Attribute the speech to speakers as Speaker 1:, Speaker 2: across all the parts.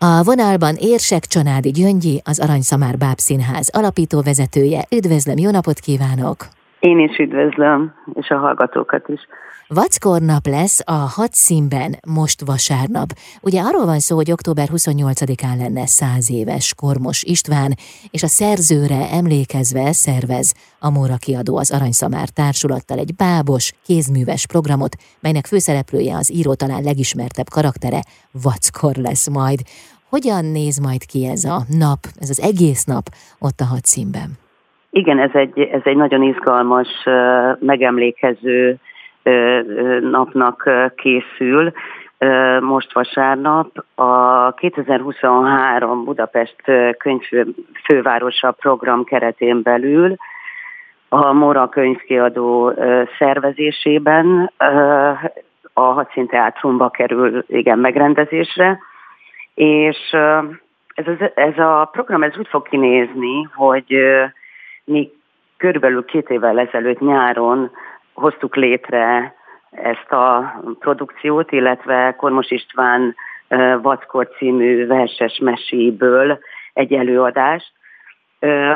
Speaker 1: A vonalban Érsek Csanádi Gyöngyi, az Aranyszamár Bábszínház alapító vezetője. Üdvözlöm, jó napot kívánok!
Speaker 2: Én is üdvözlöm, és a hallgatókat is.
Speaker 1: Vackor nap lesz a hat színben most vasárnap. Ugye arról van szó, hogy október 28-án lenne száz éves Kormos István, és a szerzőre emlékezve szervez a Móra kiadó az Aranyszamár társulattal egy bábos, kézműves programot, melynek főszereplője az író talán legismertebb karaktere Vackor lesz majd. Hogyan néz majd ki ez a nap, ez az egész nap ott a hat színben?
Speaker 2: Igen, ez egy, ez egy nagyon izgalmas, megemlékező napnak készül. Most vasárnap a 2023 Budapest könyvfővárosa program keretén belül a Mora könyvkiadó szervezésében a Hadszín Teátrumba kerül igen megrendezésre, és ez, az, ez a program ez úgy fog kinézni, hogy mi körülbelül két évvel ezelőtt nyáron hoztuk létre ezt a produkciót, illetve Kormos István Vackor című verses meséből egy előadást,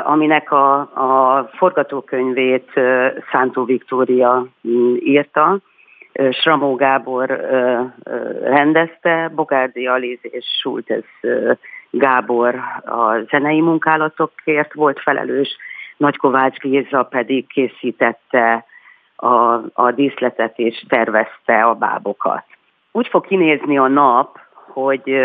Speaker 2: aminek a, a forgatókönyvét Szántó Viktória írta, Sramó Gábor rendezte, Bogárdi Aliz és Schultez Gábor a zenei munkálatokért volt felelős, Nagykovács Géza pedig készítette a, a díszletet és tervezte a bábokat. Úgy fog kinézni a nap, hogy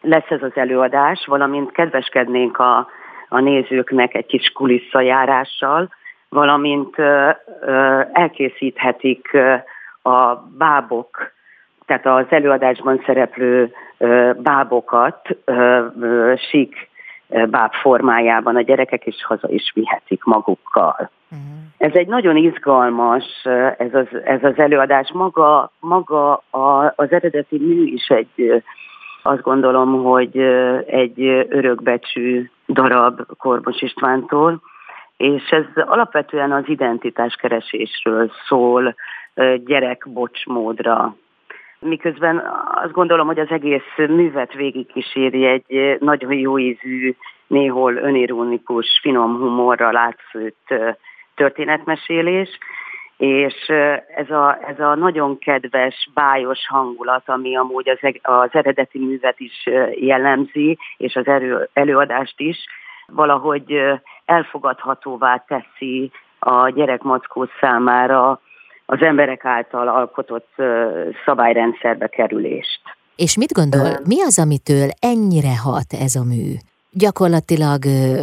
Speaker 2: lesz ez az előadás, valamint kedveskednénk a, a nézőknek egy kis kulisszajárással, valamint ö, ö, elkészíthetik ö, a bábok, tehát az előadásban szereplő ö, bábokat ö, ö, sík báb formájában a gyerekek is haza is vihetik magukkal. Uh-huh. Ez egy nagyon izgalmas, ez az, ez az előadás. Maga, maga a, az eredeti mű is egy, azt gondolom, hogy egy örökbecsű darab Korbos Istvántól, és ez alapvetően az identitáskeresésről szól, gyerekbocsmódra. Miközben azt gondolom, hogy az egész művet végigkíséri egy nagyon jó ízű, néhol önironikus, finom humorra látszőtt történetmesélés, és ez a, ez a nagyon kedves, bájos hangulat, ami amúgy az, az eredeti művet is jellemzi, és az erő, előadást is, valahogy elfogadhatóvá teszi a gyerekmackó számára az emberek által alkotott szabályrendszerbe kerülést.
Speaker 1: És mit gondol, mi az, amitől ennyire hat ez a mű? gyakorlatilag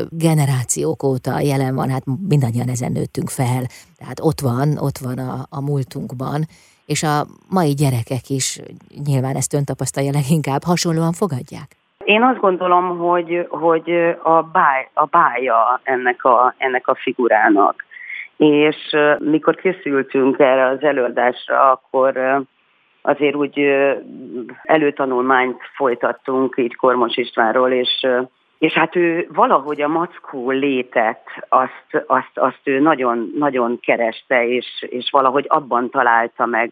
Speaker 1: generációk óta jelen van, hát mindannyian ezen nőttünk fel, tehát ott van, ott van a, a múltunkban, és a mai gyerekek is, nyilván ezt ön tapasztalja leginkább, hasonlóan fogadják?
Speaker 2: Én azt gondolom, hogy, hogy a, báj, a bája ennek a, ennek a figurának. És mikor készültünk erre az előadásra, akkor azért úgy előtanulmányt folytattunk így Kormos Istvánról, és és hát ő valahogy a mackó létet, azt, azt, azt ő nagyon, nagyon kereste, és, és valahogy abban találta meg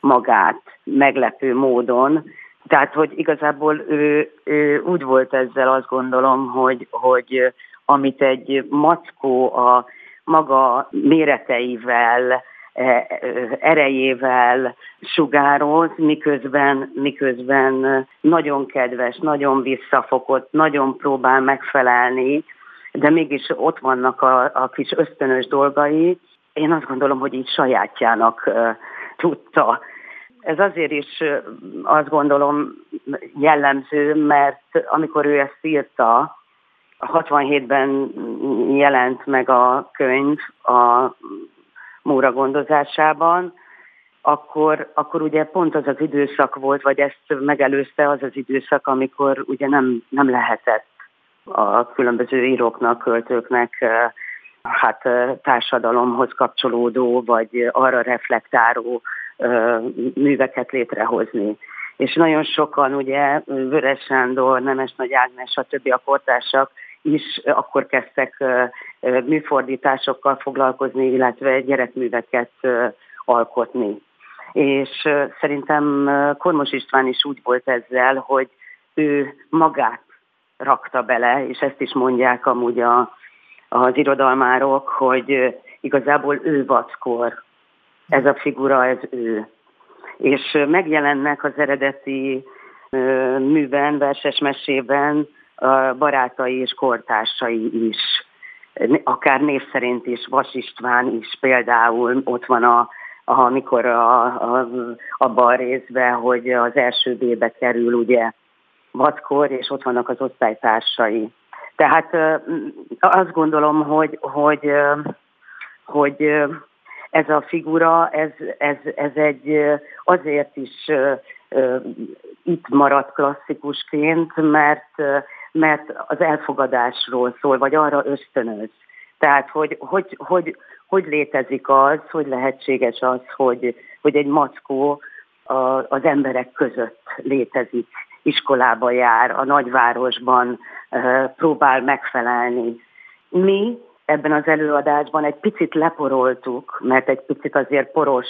Speaker 2: magát meglepő módon. Tehát, hogy igazából ő, ő úgy volt ezzel, azt gondolom, hogy, hogy amit egy mackó a maga méreteivel, E, erejével sugároz, miközben, miközben nagyon kedves, nagyon visszafogott, nagyon próbál megfelelni, de mégis ott vannak a, a kis ösztönös dolgai. Én azt gondolom, hogy így sajátjának tudta. Ez azért is azt gondolom jellemző, mert amikor ő ezt írta, 67-ben jelent meg a könyv a Móra gondozásában, akkor, akkor ugye pont az az időszak volt, vagy ezt megelőzte az az időszak, amikor ugye nem, nem lehetett a különböző íróknak, költőknek hát társadalomhoz kapcsolódó, vagy arra reflektáló műveket létrehozni. És nagyon sokan, ugye Vörös Sándor, Nemes Nagy Ágnes, a többi a kortársak is akkor kezdtek műfordításokkal foglalkozni, illetve gyerekműveket alkotni. És szerintem Kormos István is úgy volt ezzel, hogy ő magát rakta bele, és ezt is mondják amúgy a, az irodalmárok, hogy igazából ő vackor. Ez a figura, ez ő. És megjelennek az eredeti műben, verses mesében barátai és kortársai is. Akár név szerint is, Vas István is például ott van a, amikor a, a, abban a részben, hogy az első B-be kerül ugye vackor, és ott vannak az osztálytársai. Tehát azt gondolom, hogy, hogy, hogy ez a figura, ez, ez, ez egy azért is itt maradt klasszikusként, mert, mert az elfogadásról szól, vagy arra ösztönöz. Tehát, hogy hogy, hogy, hogy létezik az, hogy lehetséges az, hogy, hogy egy mackó a, az emberek között létezik, iskolába jár, a nagyvárosban próbál megfelelni. Mi ebben az előadásban egy picit leporoltuk, mert egy picit azért poros,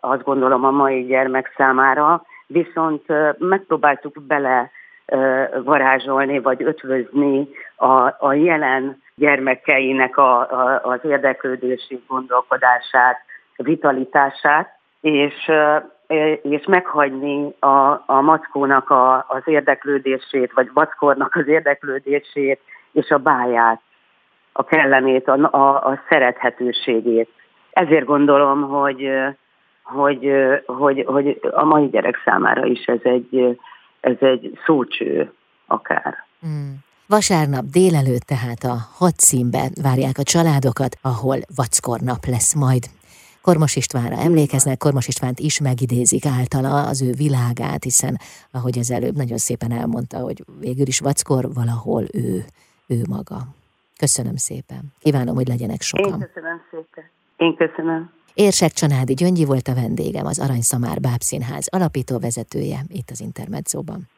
Speaker 2: azt gondolom a mai gyermek számára, viszont megpróbáltuk bele varázsolni, vagy ötvözni a, a jelen gyermekeinek a, a, az érdeklődését, gondolkodását, vitalitását, és, és meghagyni a, a mackónak a, az érdeklődését, vagy vackornak az érdeklődését, és a báját, a kellemét, a, a, a szerethetőségét. Ezért gondolom, hogy, hogy, hogy, hogy a mai gyerek számára is ez egy, ez egy szócső akár. Mm.
Speaker 1: Vasárnap délelőtt tehát a hat színben várják a családokat, ahol vackor nap lesz majd. Kormos Istvánra emlékeznek, Kormos Istvánt is megidézik általa az ő világát, hiszen ahogy az előbb nagyon szépen elmondta, hogy végül is vackor valahol ő, ő maga. Köszönöm szépen. Kívánom, hogy legyenek sokan.
Speaker 2: Én köszönöm szépen. Én köszönöm.
Speaker 1: Érsek Csanádi Gyöngyi volt a vendégem, az Aranyszamár Bábszínház alapító vezetője itt az Intermedzóban.